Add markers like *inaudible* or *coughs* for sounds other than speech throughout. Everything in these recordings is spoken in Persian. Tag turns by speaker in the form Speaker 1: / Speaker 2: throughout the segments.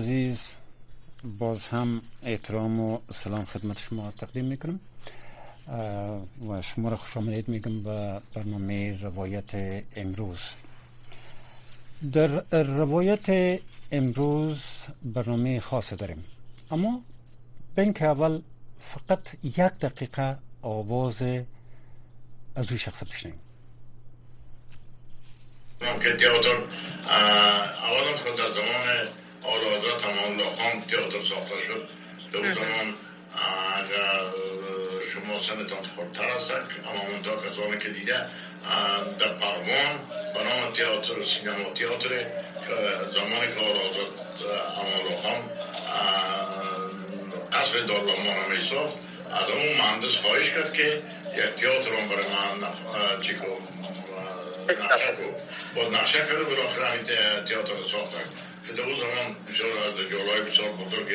Speaker 1: عزیز باز هم احترام و سلام خدمت شما تقدیم می‌کنم. و شما را خوش آمدید میگم به برنامه روایت امروز. در روایت امروز برنامه خاص داریم. اما به که اول فقط یک دقیقه آواز از او شخص بشنیم
Speaker 2: که تیاتر اولا خود در زمان امان الله خان تئاتر ساخته شد. به اون زمان اگر شما سنتان خورتر است اما منتها کسانی که دیگه در پروان به نام تئاتر سینما تئاتر زمانی که امان الله خان قصر دارالمان را می ساخت از اون مهندس خواهش کرد که یک تئاتر هم برای من چی نقشه کو با نقشه کرده بالاخره این تئاتر ساختن که در اون زمان بسیار از جالای بسیار بزرگ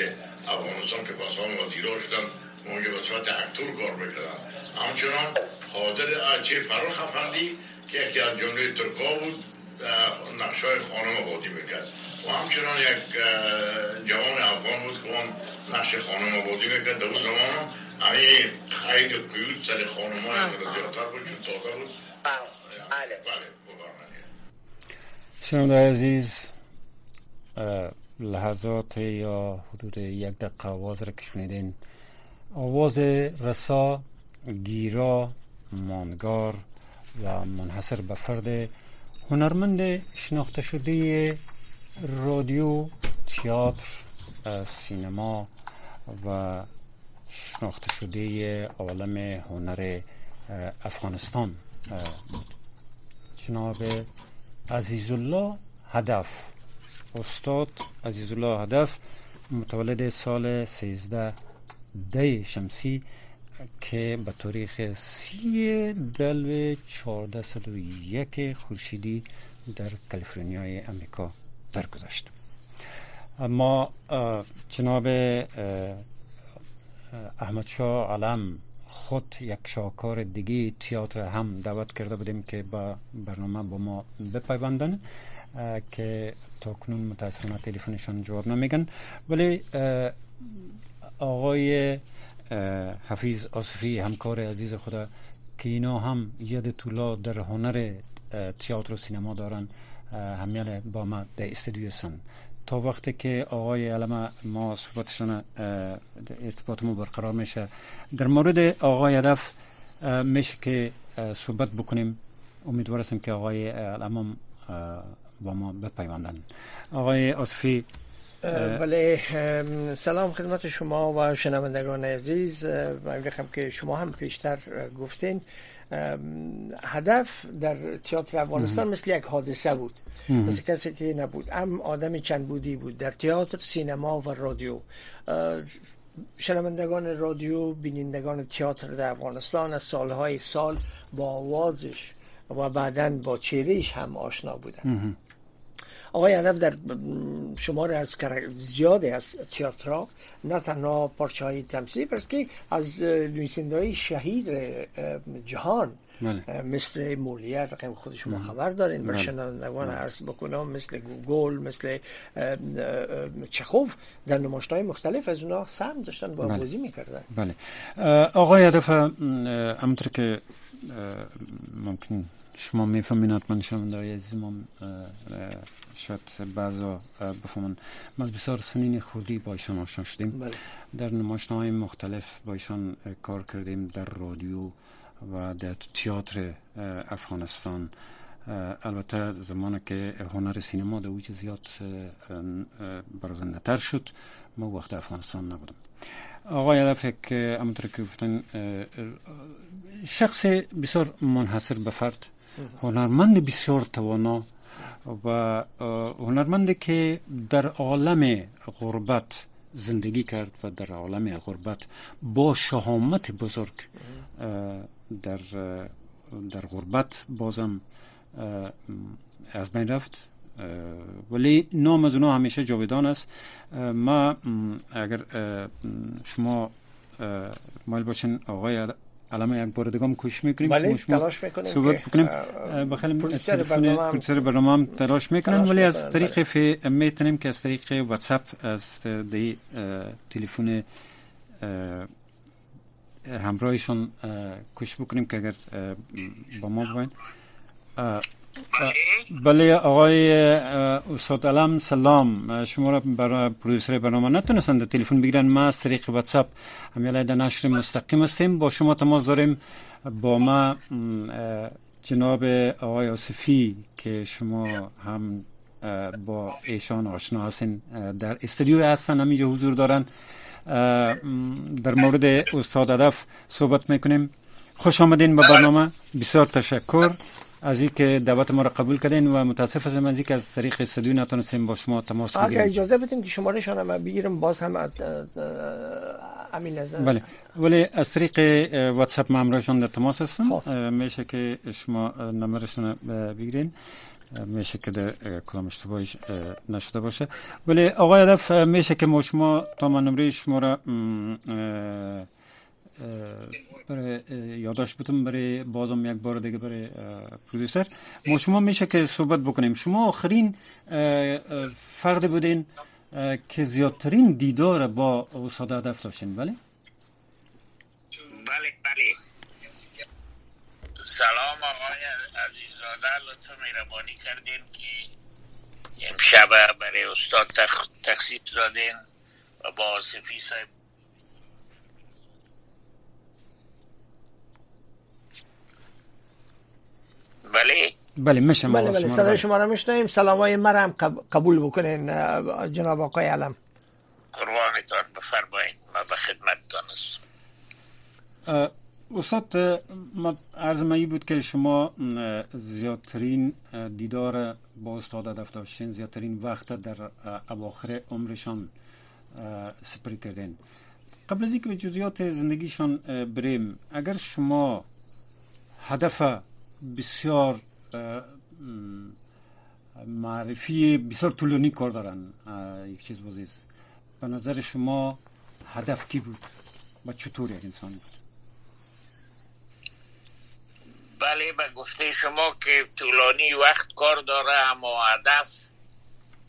Speaker 2: افغانستان که بسان وزیرا شدن اونجا به صورت اکتور کار می‌کردن. همچنان خادر چه فروخ افندی که یکی از جمله ترکا بود نقشه های خانم آبادی می‌کرد. و همچنان یک جوان افغان بود که اون نقش خانم آبادی می‌کرد. در اون زمان همین خیلی قیود سر خانم های زیادتر بود چون تازه بود.
Speaker 3: بله.
Speaker 1: شنونده عزیز لحظات یا حدود یک دقیقه آواز را که شنیدین. آواز رسا گیرا ماندگار و منحصر به فرد هنرمند شناخته شده رادیو تئاتر سینما و شناخته شده عالم هنر افغانستان. بود جناب عزیزالله هدف استاد عزیزالله هدف متولد سال 13 دی شمسی که به تاریخ سی دلو چارده و یک خورشیدی در کالیفرنیای امریکا درگذشت. ما جناب احمد شاه علم خود یک شاکار دیگه تئاتر هم دعوت کرده بودیم که با برنامه با ما بپیوندن. که تا کنون متاسفانه تلفنشان جواب نمیگن. ولی آقای حفیظ آصفی همکار عزیز خدا که اینا هم ید طولا در هنر تئاتر و سینما دارن همیل با ما در استودیو سن. تا وقتی که آقای علم ما صحبتشان ارتباط ما برقرار میشه. در مورد آقای هدف میشه که صحبت بکنیم. امیدوار که آقای علم با ما بپیوندن. آقای آصفی
Speaker 3: بله سلام خدمت شما و شنوندگان عزیز. من که شما هم پیشتر گفتین. هدف در تئاتر افغانستان مثل یک حادثه بود. مثل کسی که نبود. هم آدم چند بودی بود. در تئاتر سینما و رادیو. شنوندگان رادیو بینندگان تئاتر در افغانستان از سالهای سال با آوازش و بعدا با چهرهش هم آشنا بودن آقای هدف در شمار از زیاد از تئاتر نه تنها پارچه های تمثیلی بلکه که از نویسنده های شهید جهان بله. مثل مولیه رقم خود شما خبر دارین بله. شنوندگان بله. عرض بکنم مثل گوگل مثل چخوف در های مختلف از اونا سهم داشتن با بازی می‌کردن
Speaker 1: بله آقای هدف همونطور که ممکن شما می‌فهمین حتما شنونده های عزیزم شاید بعضا بفهمن. ما بسیار سنین خودی با ایشان آشنا شدیم. بله. در نمایشنامه مختلف با ایشان کار کردیم در رادیو و در تئاتر افغانستان. البته زمانی که هنر سینما در اوج زیاد برازنده تر شد ما وقت افغانستان نبودم آقای هدف که همونطور که گفتن شخص بسیار منحصر به فرد. هنرمند بسیار توانا و هنرمندی که در عالم غربت زندگی کرد و در عالم غربت با شهامت بزرگ در در غربت بازم از بین رفت. ولی نام از اونها همیشه جاودان است. ما اگر شما مایل باشین آقای علم یک بار دیگه هم کوشش می‌کنیم.
Speaker 3: تلاش می‌کنیم
Speaker 1: صحبت بکنیم. بخیل پروڈوسر برنامه هم تلاش می‌کنن ولی از طریق فی می‌تونیم که از طریق واتساپ از دی تلفن همراهشون کوشش بکنیم که اگر با ما باین بله. آقای استاد علم سلام. شما را برای پرودوسر برنامه نتونستند تلفن بگیرن. ما از طریق واتساپ همیشه در نشر مستقیم هستیم. با شما تماس داریم. با ما جناب آقای آصفی که شما هم با ایشان آشنا هستین در استودیو هستن. همینجا حضور دارن. در مورد استاد هدف صحبت می‌کنیم. خوش آمدین به برنامه. بسیار تشکر. از اینکه دعوت ما را قبول کردین و متاسف هستم از اینکه از طریق استودیو نتونستیم با شما تماس بگیریم.
Speaker 3: اگر اجازه بدیم که شماره شان هم بگیرم باز هم امین
Speaker 1: بله. ولی از طریق واتساپ ما همراهشان در تماس هستم. میشه که شما نمرشون بگیرین. میشه که در کلام اشتباهی نشده باشه. ولی آقای هدف میشه که ما شما تا من نمره شما را برای یادداشت بتون برای بازم یک بار دیگه برای پرودوسر. ما شما میشه که صحبت بکنیم. شما آخرین فرد بودین که زیادترین دیدار با استاد هدف داشتین. بله؟
Speaker 4: بله بله. سلام آقای عزیزاده. لطفا مهربانی کردین که امشب برای استاد تخصیص دادین و با آصفی صاحب بله.
Speaker 1: بله میشم
Speaker 3: بله بله صدای شما را میشنویم. سلامای مرا قبول بکنین جناب آقای علم.
Speaker 4: قربانتان بفرمایید. ما به خدمتتان هستم
Speaker 1: استاد عرض مایی بود که شما زیادترین دیدار با استاد هدف داشتین. زیادترین وقت در اواخر عمرشان سپری کردین. قبل از اینکه به جزئیات زندگیشان بریم اگر شما هدف بسیار معرفی بسیار طولانی کار دارن یک چیز بازیز به نظر شما هدف کی بود و چطور یک انسان بود؟
Speaker 4: بله به گفته شما که طولانی وقت کار داره اما هدف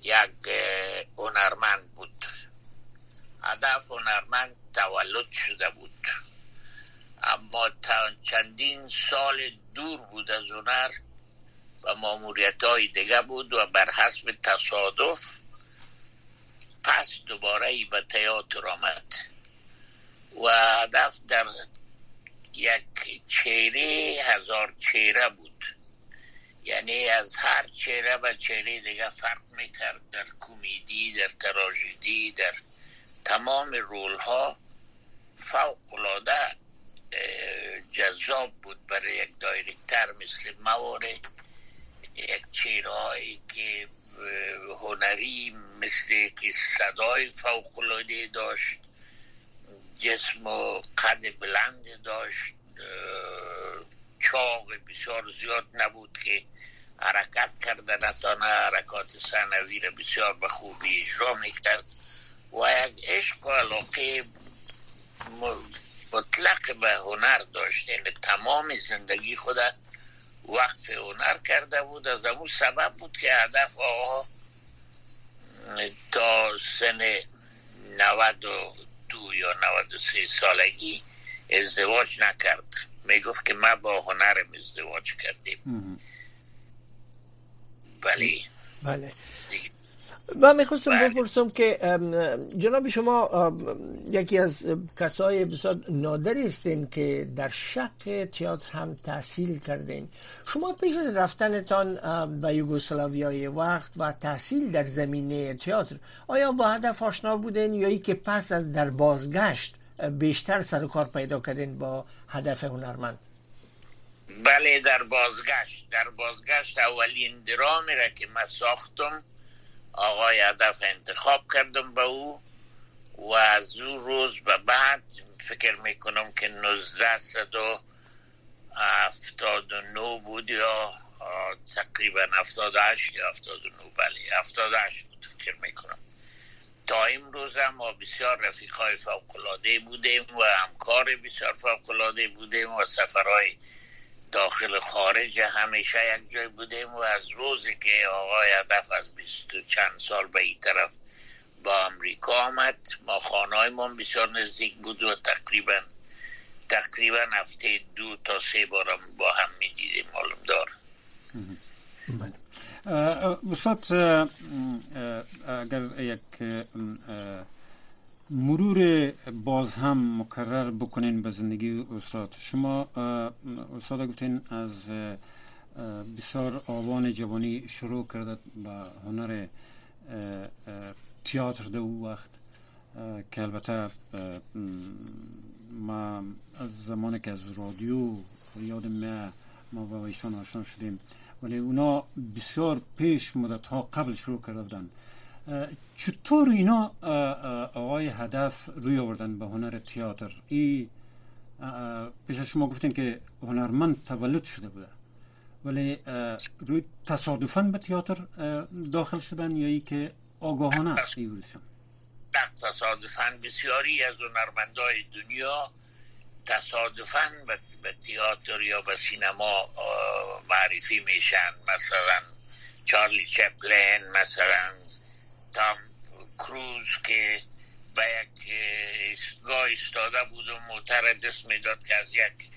Speaker 4: یک هنرمند بود. هدف هنرمند تولد شده بود. اما چندین سال دور بود از هنر و ماموریت های دیگه بود و بر حسب تصادف پس دوباره ای به تیاتر آمد. و هدف در یک چهره هزار چهره بود. یعنی از هر چهره به چهره دیگه فرق می‌کرد در کمیدی در تراژدی در تمام رول ها فوق جذاب بود برای یک دایرکتر مثل مواره یک چهرهایی که هنری مثل که صدای فوقلاده داشت جسم و قد بلند داشت چاق بسیار زیاد نبود که حرکت کرده نتانه حرکات سنوی را بسیار به خوبی اجرا می‌کرد. و یک عشق و علاقه مطلق به هنر داشت. یعنی تمام زندگی خود وقت هنر کرده بود. از اون سبب بود که هدف آقا تا سن 92 یا 93 سالگی ازدواج نکرد. می‌گفت که ما با هنرم ازدواج کردیم.
Speaker 3: بله. بله. من می‌خواستم بپرسم که جناب شما یکی از کسای بسیار نادر هستین که در شق تئاتر هم تحصیل کردین. شما پیش از رفتنتان به یوگسلاویای وقت و تحصیل در زمینه تئاتر آیا با هدف آشنا بودین یا ای که پس از در بازگشت بیشتر سر کار پیدا کردین با هدف هنرمند؟
Speaker 4: بله در بازگشت. در بازگشت اولین درامی را که من ساختم آقای هدف انتخاب کردم به او و از او روز به بعد فکر می‌کنم که 1979 بود یا تقریبا 78 یا 79 بله 78 بود فکر می‌کنم. تا امروز ما بسیار رفیقای فوقلاده بودیم و همکار بسیار فوقلاده بودیم و سفرهای داخل خارج همیشه یک جای بودیم و از روزی که آقای هدف از بیست چند سال به این طرف با امریکا آمد ما خانه ما بسیار نزدیک بود و تقریبا تقریبا هفته دو تا سه بارم با هم می دیدیم معلوم دار
Speaker 1: استاد اگر یک مرور باز هم مکرر بکنین به زندگی استاد. شما استاد گفتین از بسیار آوان جوانی شروع کرده به هنر تیاتر در او وقت که البته ما از زمانی که از رادیو یادم میه ما با ایشان آشنا شدیم. ولی اونا بسیار پیش مدت ها قبل شروع کرده بودن. چطور اینا آقای هدف روی آوردن به هنر تیاتر؟ ای پیش شما گفتین که هنرمند تولد شده بوده. ولی روی تصادفا به تیاتر داخل شدن یا ای که آگاهانه ایولشن
Speaker 4: تصادفا بسیاری از هنرمندای دنیا تصادفا به تیاتر یا به سینما معرفی میشن. مثلا چارلی چپلین مثلا تام کروز که به یک ایستگاه استاده بود و موتر دست می‌داد که از یک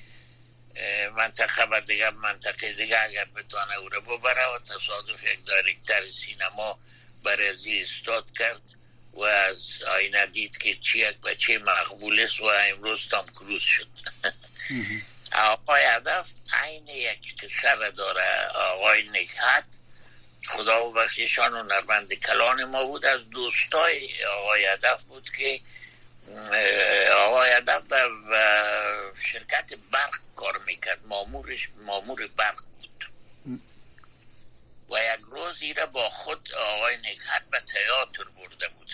Speaker 4: منطقه به دیگه منطقه دیگه اگر بتانه او رو ببره و تصادف یک دایرکتر سینما برازی استاد کرد و از آینه دید که چی یک بچه مقبول است و امروز تام کروز شد. آقای هدف عین یک قصه داره آقای نکهت خدا و بخشیشان و نرمند کلان ما بود. از دوستای آقای هدف بود که آقای هدف به شرکت برق کار می‌کرد. مامورش مامور برق بود. و یک روز ایره با خود آقای نکهت به تیاتر برده بود.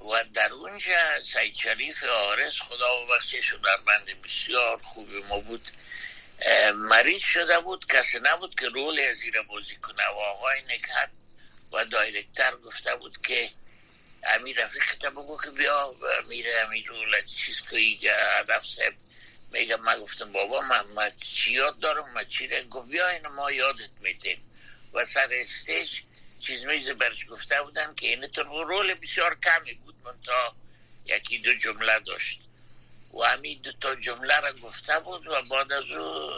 Speaker 4: و در اونجا سید شریف آرس خدا و بخشش و بسیار خوب ما بود. مریض شده بود کسی نبود که رول از بازی کنه. و آقای نکهت و دایرکتر گفته بود که امیر رفیق بگو که بیا میره امیر رول چیز که هدف صاحب میگم من گفتم بابا من, من چی یاد دارم؟ من چی گفت بیا این ما یادت میتیم و سر استیج چیز میز برش گفته بودن که این رول بسیار کمی بود من تا یکی دو جمله داشت. و همین دو تا جمله را گفته بود و بعد از او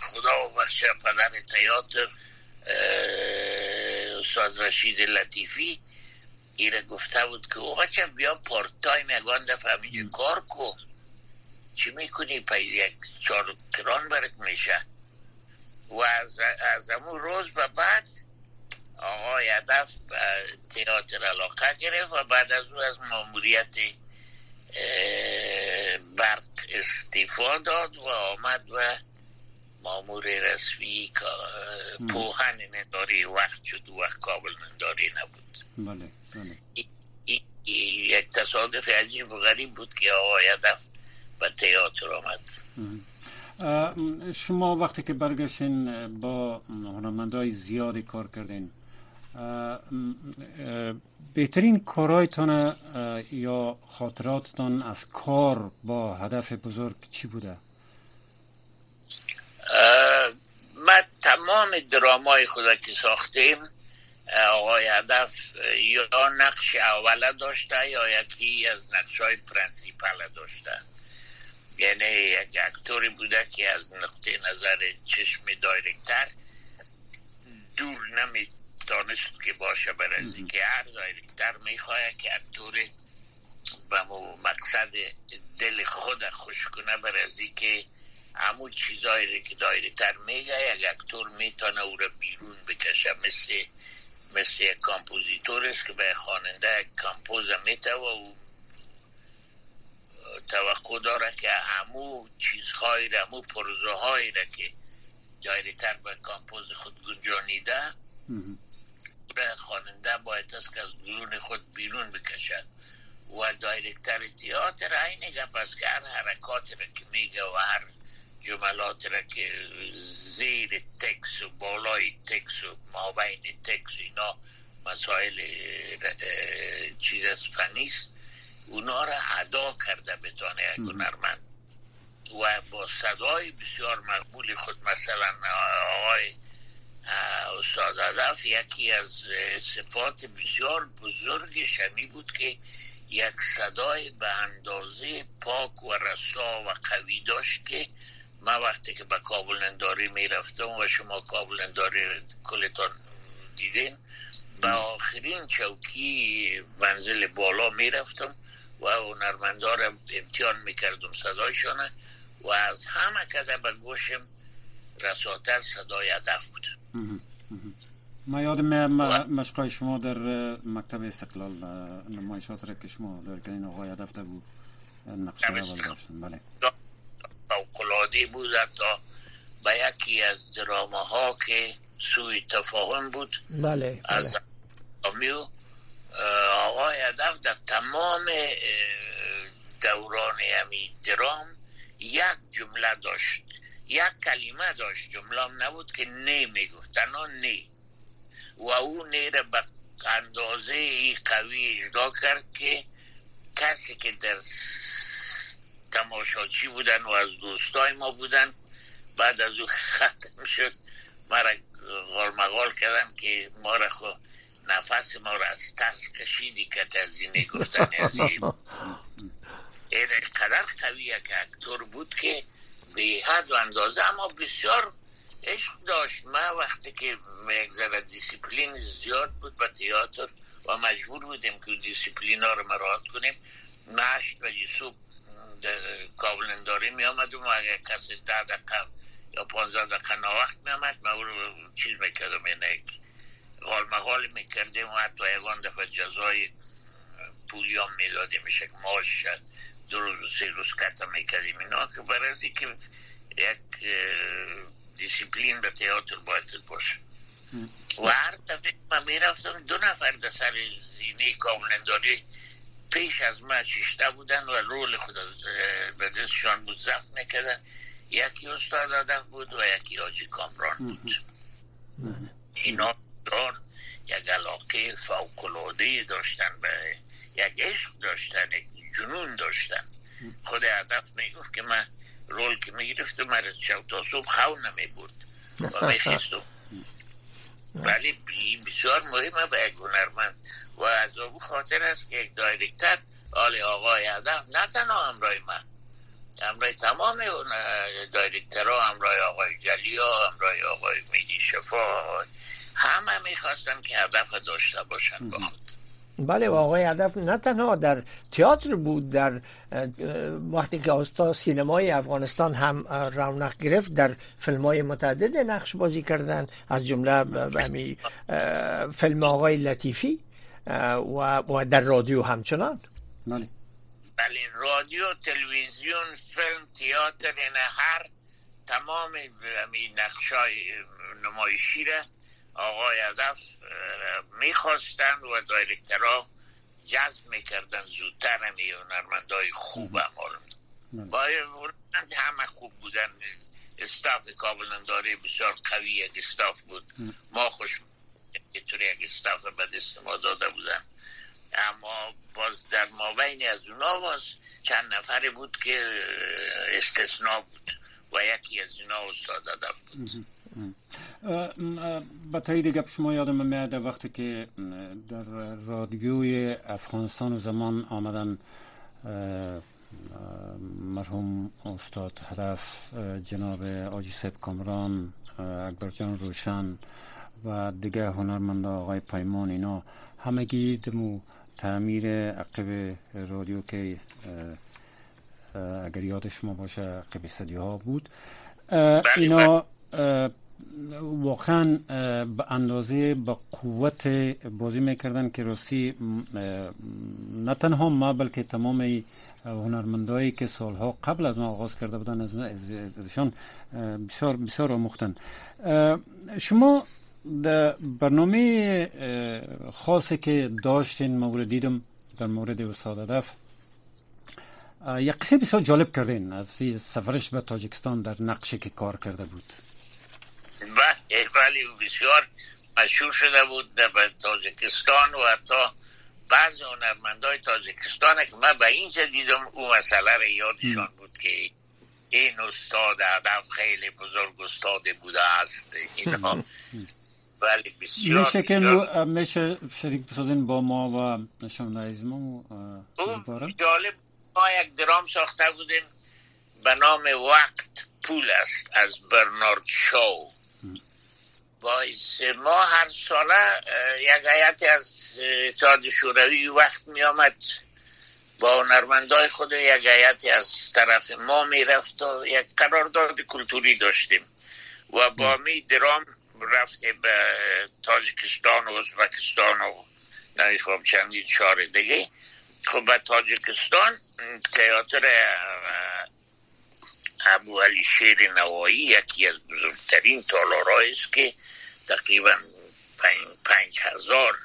Speaker 4: خدا و بخش پدر تیاتر استاد رشید لطیفی ایره گفته بود که او بچه بیا پارت تایم یگان دفعه همینجا کار کن چی می‌کنی؟ پای یک چار کران برک میشه. و از, از همون روز به بعد آقای هدف تئاتر علاقه گرفت و بعد از او از ماموریت برق استیفا داد و آمد و مامور رسمی پوهن نداری وقت شد و وقت کابل نداری نبود.
Speaker 1: بله بله.
Speaker 4: یک تصادف عجیب و غریب بود که آقای هدف به تئاتر آمد.
Speaker 1: شما وقتی که برگشتین با هنرمندای زیادی کار کردین بهترین کارهایتان یا خاطراتتان از کار با هدف بزرگ چی بوده؟
Speaker 4: من تمام درامای خدا که ساختیم آقای هدف یا نقش اوله داشته یا یکی از نقش های پرنسیپل داشته یعنی یک actor ی بوده که از نقطه نظر چشم director دور نمی دانست که باشه برای که هر director می‌خواه که actor به مقصد دل خود خوش کنه برای که همون چیزایی که director میگه یک actor می‌تونه او را بیرون بکشه. مثل مثل یک کامپوزیتور است که به خواننده compose میته و او توقع داره که همو چیزهایی را همو هایی را که director به compose خود گنجانیده خواننده باید است که از درون خود بیرون بکشد. و director تیاتر این گپ است که هر حرکات را که میگه و هر جملات را که زیر text و بالای text و مابین text اینا مسائل چیز از فنیست اونا را ادا کرده بتانه یک هنرمند. و با صدای بسیار مقبول خود مثلا آقای استاد عدف یکی از صفات بسیار بزرگ شمی بود که یک صدای به اندازه پاک و رسا و قوی داشت که ما وقتی که به کابل انداری می رفتم و شما کابل انداری کلتان دیدین به آخرین چوکی منزل بالا می رفتم و هنرمندار امتحان می کردم صدایشانه و از همه کده به گوشم رساتر صدای هدف بود.
Speaker 1: ما یادم مشقای شما در مکتب استقلال نمایشات را که شما در کنین آقای هدف بود نقشه اول داشتن بله
Speaker 4: فوقلاده بود تا به یکی از دراما ها که سوی تفاهم بود
Speaker 3: بله,
Speaker 4: از
Speaker 3: بله.
Speaker 4: آقای هدف در تمام دوران همی درام یک جمله داشت یک کلمه داشت جمله نبود که نه می‌گفت تنها نه. و او نه را به اندازه ای قوی اجرا کرد که کسی که در تماشاچی بودن و از دوستای ما بودن بعد از او ختم شد ما را غالمغال کردن که ما را خو نفس ما را از ترس کشیدی که تزینه گفتن *laughs* این قدر قوی یک actor بود که به حد و اندازه اما بسیار عشق داشت. ما وقتی که یک دیسیپلین زیاد بود به تیاتر و مجبور بودیم که دیسیپلین ها رو مراعات کنیم نشت و یوسف کابل انداری می آمدیم و اگر کسی ده دقیقه یا پانزده دقیقه وقت می آمد او رو چیز می‌کردم یعنی غال مغال می‌کردیم و حتی یکان دفعه جزای پولیان می‌دادیم میشه که ماش دو روز کتا می‌کردیم اینا که برای که یک دیسیپلین به تئاتر باید باشه و هر دفعه من می‌رفتم دو نفر در سر زینه کاملنداری پیش از من چشته بودن و رول خود به دستشان بود زفت می‌کردن یکی استاد آدم بود و یکی آجی کامران بود اینا دار یک علاقه فوقلاده داشتن به یک عشق داشتن یک جنون داشتن خود هدف می‌گفت که من رول که می‌گرفت مرا شب تا صبح خو نمی بود و میخیستم ولی بسیار مهمه به یک هنرمند و از او خاطر است که یک دایرکتر آل آقای هدف نه تنها همراه من همراه تمام دایرکترها همراه آقای جلیا همراه آقای میدی شفا همه می‌خواستن که هدف داشته باشن با خود.
Speaker 3: بله و آقای هدف نه تنها در تئاتر بود در وقتی که استا سینمای افغانستان هم رونق گرفت در فیلم های متعدد نقش بازی کردن از جمله همی فیلم آقای لطیفی و, در رادیو همچنان.
Speaker 1: بله.
Speaker 4: بله رادیو تلویزیون فیلم تئاتر این هر تمام نقش های نمایشی را آقای هدف می‌خواستن و دایرکترها جذب می‌کردن زودتر همی هنرمندهای خوب عمال با همه خوب بودن استاف کابل انداره بسیار قوی یک استاف بود. ما خوش طور یک استاف به دست ما داده بودن. اما باز در مابین از اونا باز چند نفری بود که استثناء بود و یکی از اینا استاد هدف بود.
Speaker 1: با تایید گپ شما یادم میاد وقتی که در رادیوی افغانستان و زمان آمدن مرحوم استاد هدف جناب آجی سیب کامران اکبر روشن و دیگه هنرمند آقای پیمان اینا همگی دمو تعمیر عقب رادیو که اگر یاد شما باشه عقب صدی ها بود
Speaker 4: بله،
Speaker 1: اینا بله. واقعا به اندازه با قوت بازی می‌کردن که راستی نه تنها ما بلکه تمام هنرمندایی که سالها قبل از ما آغاز کرده بودن از ازشان بسیار بسیار آموختن. شما در برنامه خاصی که داشتین مورد دیدم در مورد استاد هدف یک قصه بسیار جالب کردین از سفرش به تاجیکستان در نقشه که کار کرده بود.
Speaker 4: بله بله بسیار مشهور شده بود در تاجیکستان و حتی بعض هنرمندای تاجیکستان که من به اینجا دیدم اون مسئله را یادشان بود که این استاد هدف خیلی بزرگ استاد بوده است اینا. ولی بسیار
Speaker 1: میشه که میشه شریک بسازین با ما و نشان ما
Speaker 4: جالب ما یک درام ساخته بودیم به نام وقت پول است از برنارد شو باعث ما هر ساله یک هیئت از اتحاد شوروی وقت می آمد با هنرمندای خود یک هیئت از طرف ما می رفت و یک قرارداد کلتوری داشتیم. و با می درام رفته به تاجیکستان و ازبکستان و نمی‌خوام چندین شهر دیگه. خب به تاجیکستان تئاتر ابو علی شیر نوایی یکی از بزرگترین تالارهایی است که تقریبا پنج, هزار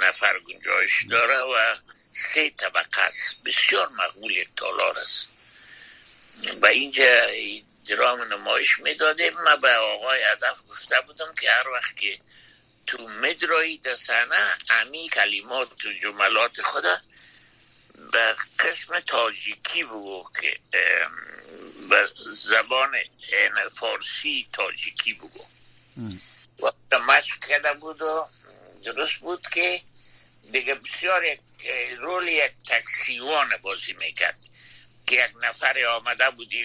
Speaker 4: نفر گنجایش داره و سه طبقه است. بسیار مقبول یک تالار است. و اینجا درام نمایش می‌دادیم. من به آقای هدف گفته بودم که هر وقت که تو مدرایی دستانه امی کلمات و جملات خدا به قسم تاجیکی بگو که به زبان فارسی تاجیکی بگو و مشق کرده بود و درست بود که دیگه بسیار یک رول یک تکسیوان بازی می‌کرد که یک نفر آمده بودی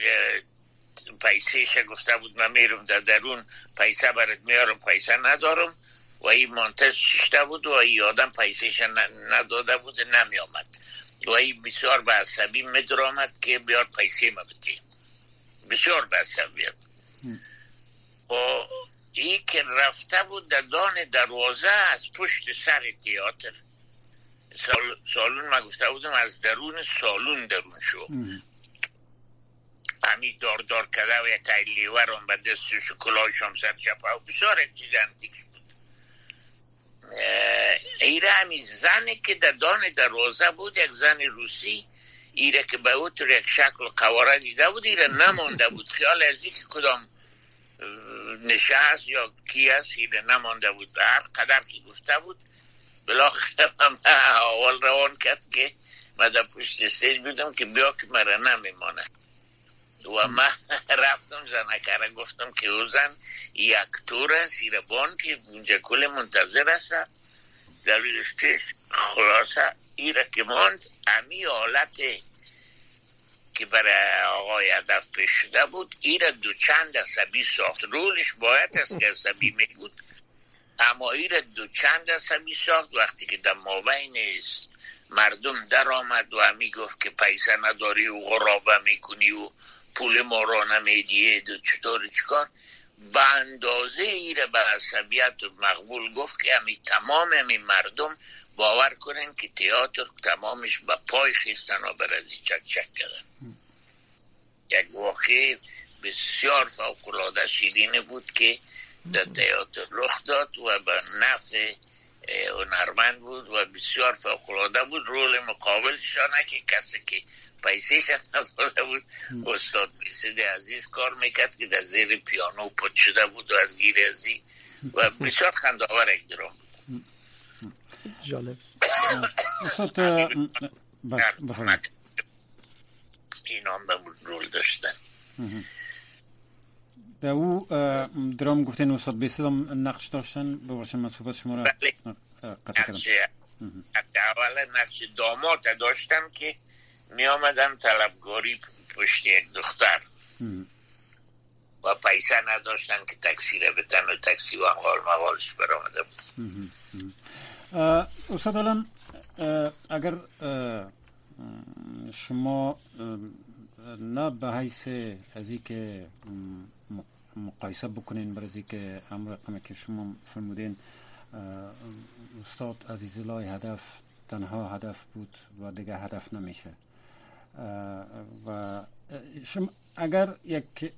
Speaker 4: پیسهش گفته بود من میرم در درون پیسه برات میارم پیسه ندارم. و این منتظر ششته بود و این آدم پیسهش نداده بود نمی آمد و این بسیار به عصبی مدرامد که بیار پیسه ما بدی بسیار به عصبیت و ای که رفته بود در دان دروازه از پشت سر تیاتر. سالون ما گفته بودم از درون سالون درون شو. همی دار دار کرده و یک لیور هم به دستش کلاهش هم سر چپه. و بسیار چیز انتیک. همی زنی که در دان دروازه بود یک زن روسی ایره که به اوتر یک شکل قواره دیده بود ایره نمانده بود. خیال از که کدام نشست یا کی است ایره نمانده بود. به هر قدر که گفته بود بلاخره *laughs* من اول روان کرد که من در پشت استیج بودم که بیا که مرا نمیمانه. و من *laughs* رفتم زنکره گفتم که او زن یک تور سیربان که اونجا کل منتظر است. استیج خلاصه ایره که ماند امی حالت که برای آقای هدف پیش شده بود ایره دو چند عصبی ساخت. رولش باید است که عصبی می بود اما ایره دو چند عصبی ساخت. وقتی که در مابین مردم در آمد و همی گفت که پیسه نداری و غرابه می‌کنی و پول ما را نمیدیه چطور چکار به اندازه ایره به عصبیت مقبول گفت که همی تمام همی مردم باور کنن که تئاتر تمامش به پای خیستن و برازی چک چک کردن. یک واقع بسیار فوقلاده شیرینه بود که در تئاتر رخ داد و به نفع هنرمند بود و بسیار فوقلاده بود. رول مقابلشانه که کسی که پیسیش نداده بود. استاد بیسید عزیز کار می‌کرد که در زیر پیانو پت شده بود و از گیر ازی. و بسیار خنداور یک درام
Speaker 3: جالب. *coughs*
Speaker 1: استاد
Speaker 4: این هم به رول داشتن.
Speaker 1: در او درام گفتین استاد بیسید هم نقش داشتن. ببخشید من صحبت شما را
Speaker 4: بله. نقش اولا نقش داماد داشتم که می آمدم طلبگاری پشت یک دختر. و پیسه نداشتن که تکسی را بتن و تکسی و انقال مقالش برامده بود.
Speaker 1: استاد الان اگر شما نه به حیث از که مقایسه بکنین بر از که امر رقمی که شما فرمودین استاد عزیز الله هدف تنها هدف بود و دیگه هدف نمیشه. و شما اگر یک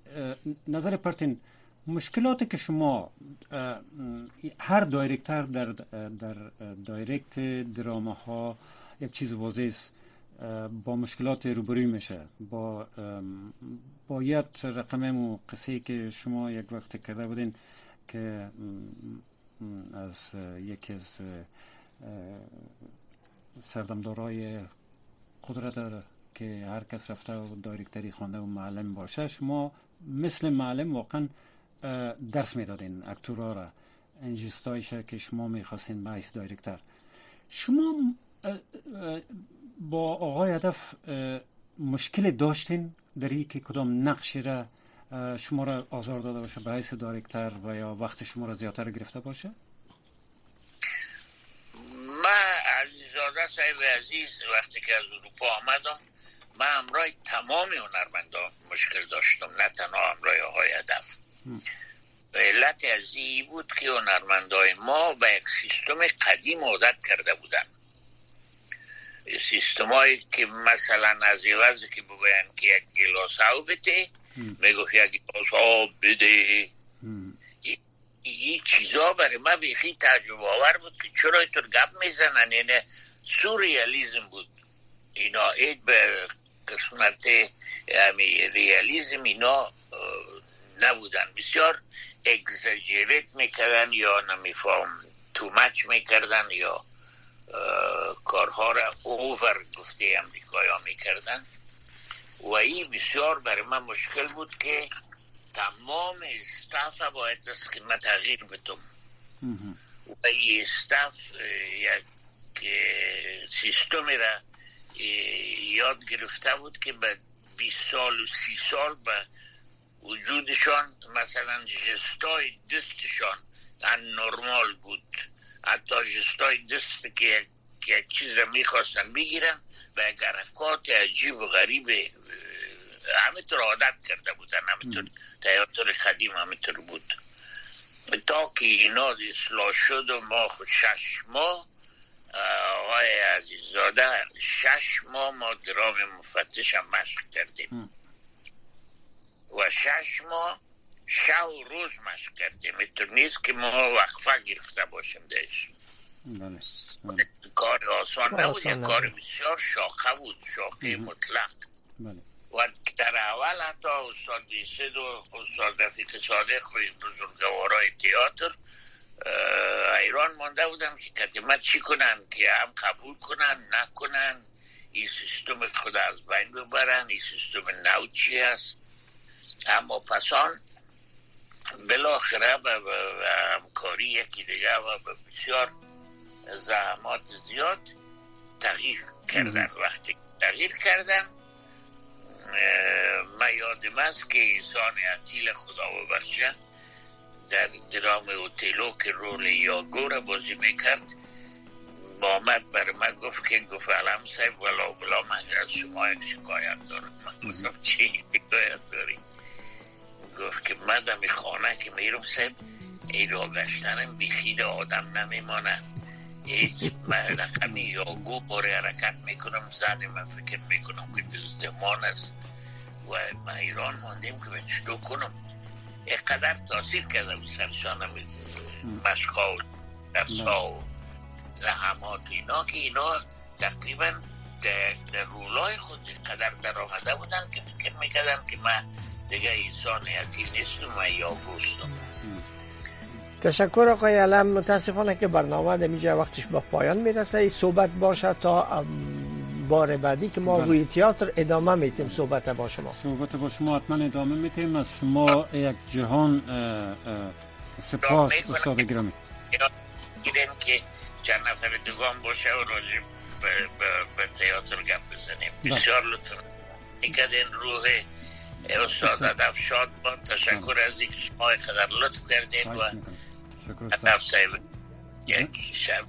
Speaker 1: نظر پرتین مشکلاتی که شما هر دایرکتر در در دایرکت دراما ها یک چیز واضح است با مشکلات روبروی میشه با باید رقم و قصه که شما یک وقت کرده بودین که از یکی از سردمدارای قدرت که هر کس رفته و دایرکتری خوانده و معلم باشه شما مثل معلم واقعا درس می‌دادین اکتورا را انجستایش که شما می‌خواستین باعث دایرکتر. شما با آقای هدف مشکل داشتین؟ در که کدام نقشی را شما را آزار داده باشه به حیث دایرکتر و یا وقت شما را زیادتر گرفته باشه؟
Speaker 4: من عزیزاده صاحب عزیز وقتی که از اروپا آمدم من همراه تمام هنرمندان مشکل داشتم نه تنها همراه آقای هدف. علت از بود که هنرمندای ما به یک سیستم قدیم عادت کرده بودن. سیستمایی که مثلا از عوض که بگوین که یک گلاس آب بده می‌گفت یک گلاس آب بده. این چیزا برای ما بیخی تجربه آور بود که چرا اینطور گپ می‌زنن. یعنی سوریالیزم بود. اینا اید به قسمت ریالیزم اینا نبودن. بسیار اگزاجریت می‌کردن یا نمیفهم تو مچ می‌کردن یا کارها را اوور گفته امریکایی ها می‌کردن. و این بسیار برای من مشکل بود که تمام استاف باید است که من تغییر بدم. و این استاف یک سیستمی را یاد گرفته بود که به 20 سال و 30 سال به وجودشان مثلا جستای دستشان نرمال بود. حتی جستای دست که یک چیز را می‌خواستن بگیرن و یک حرکات عجیب و غریب همینطور عادت کرده بودن همینطور تیاتر خدیم همینطور بود. تا که اینا اصلاح شد و ما خود شش ماه آقای عزیزاده شش ماه ما درام مفتش هم مشق کردیم. و شش ماه شب و روز مشق کردیم. اینطور نیست که ما وقفه گرفته باشیم دهش. بله،. کار آسان نبود یک کار بسیار شاخه بود شاخه مطلق. بله. و در اول حتی استاد بیسد و استاد رفیق صادق خوی بزرگوارای تیاتر ایران مانده بودم که کتیمت چی کنن که هم قبول کنن نکنن؟ این سیستم خود از بین ببرن. این سیستم نو چی هست؟ اما پسان بالاخره به همکاری یکی دیگه و به بسیار زحمات زیاد تغییر کردن. وقتی تغییر کردن من یادم است که ایسان عطیل خدا ببخشه در درام اوتیلو که رول یاگو را بازی می‌کرد با آمد بر من گفت که گفت علم صاحب ولا بلا من از شما یک شکایت دارم. من گفتم چی شکایت داری؟ گفت که من دمی خانه که میرم صاحب ای را گشتنم بیخید آدم نمیمانه هیچ رقمی یا گو باره حرکت می‌کنم زن من فکر می‌کنم که دزدمان است. و ما ایران ماندیم که من چطور کنم؟ اقدر تاثیر کرده بود سرشان مشقا و درسا و زحمات اینا که اینا تقریبا در رولای خود قدر در آمده بودن که فکر می‌کردم که من دیگه انسان یکی نیستم و یا گوستم
Speaker 3: تشکر آقای علم. متاسفانه که برنامه در وقتش به پایان می‌رسه. ای صحبت باشه تا بار بعدی که ما بله. روی تئاتر ادامه میتیم صحبت با شما.
Speaker 1: صحبت با شما حتما ادامه میتیم از شما یک جهان سپاس استاد گرامی.
Speaker 4: گیریم که چند نفر دوگان باشه و راجع به تئاتر گپ بزنیم. بله. بسیار لطفا. این روح استاد ادف شاد با. تشکر از اینکه شما خدر لطف کردین و ادف یک شب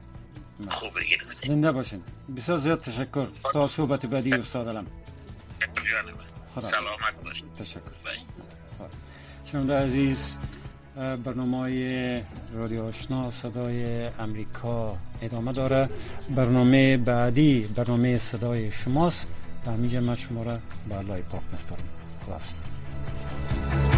Speaker 4: خوب گرفتین
Speaker 1: زنده باشین. بسیار زیاد تشکر. تا صحبت بعدی استاد علم.
Speaker 4: سلامت باشین
Speaker 1: تشکر. شنونده عزیز برنامه رادیو آشنا صدای امریکا ادامه داره. برنامه بعدی برنامه صدای شماست. همینجا من شما را به الله پاک میسپارم خدا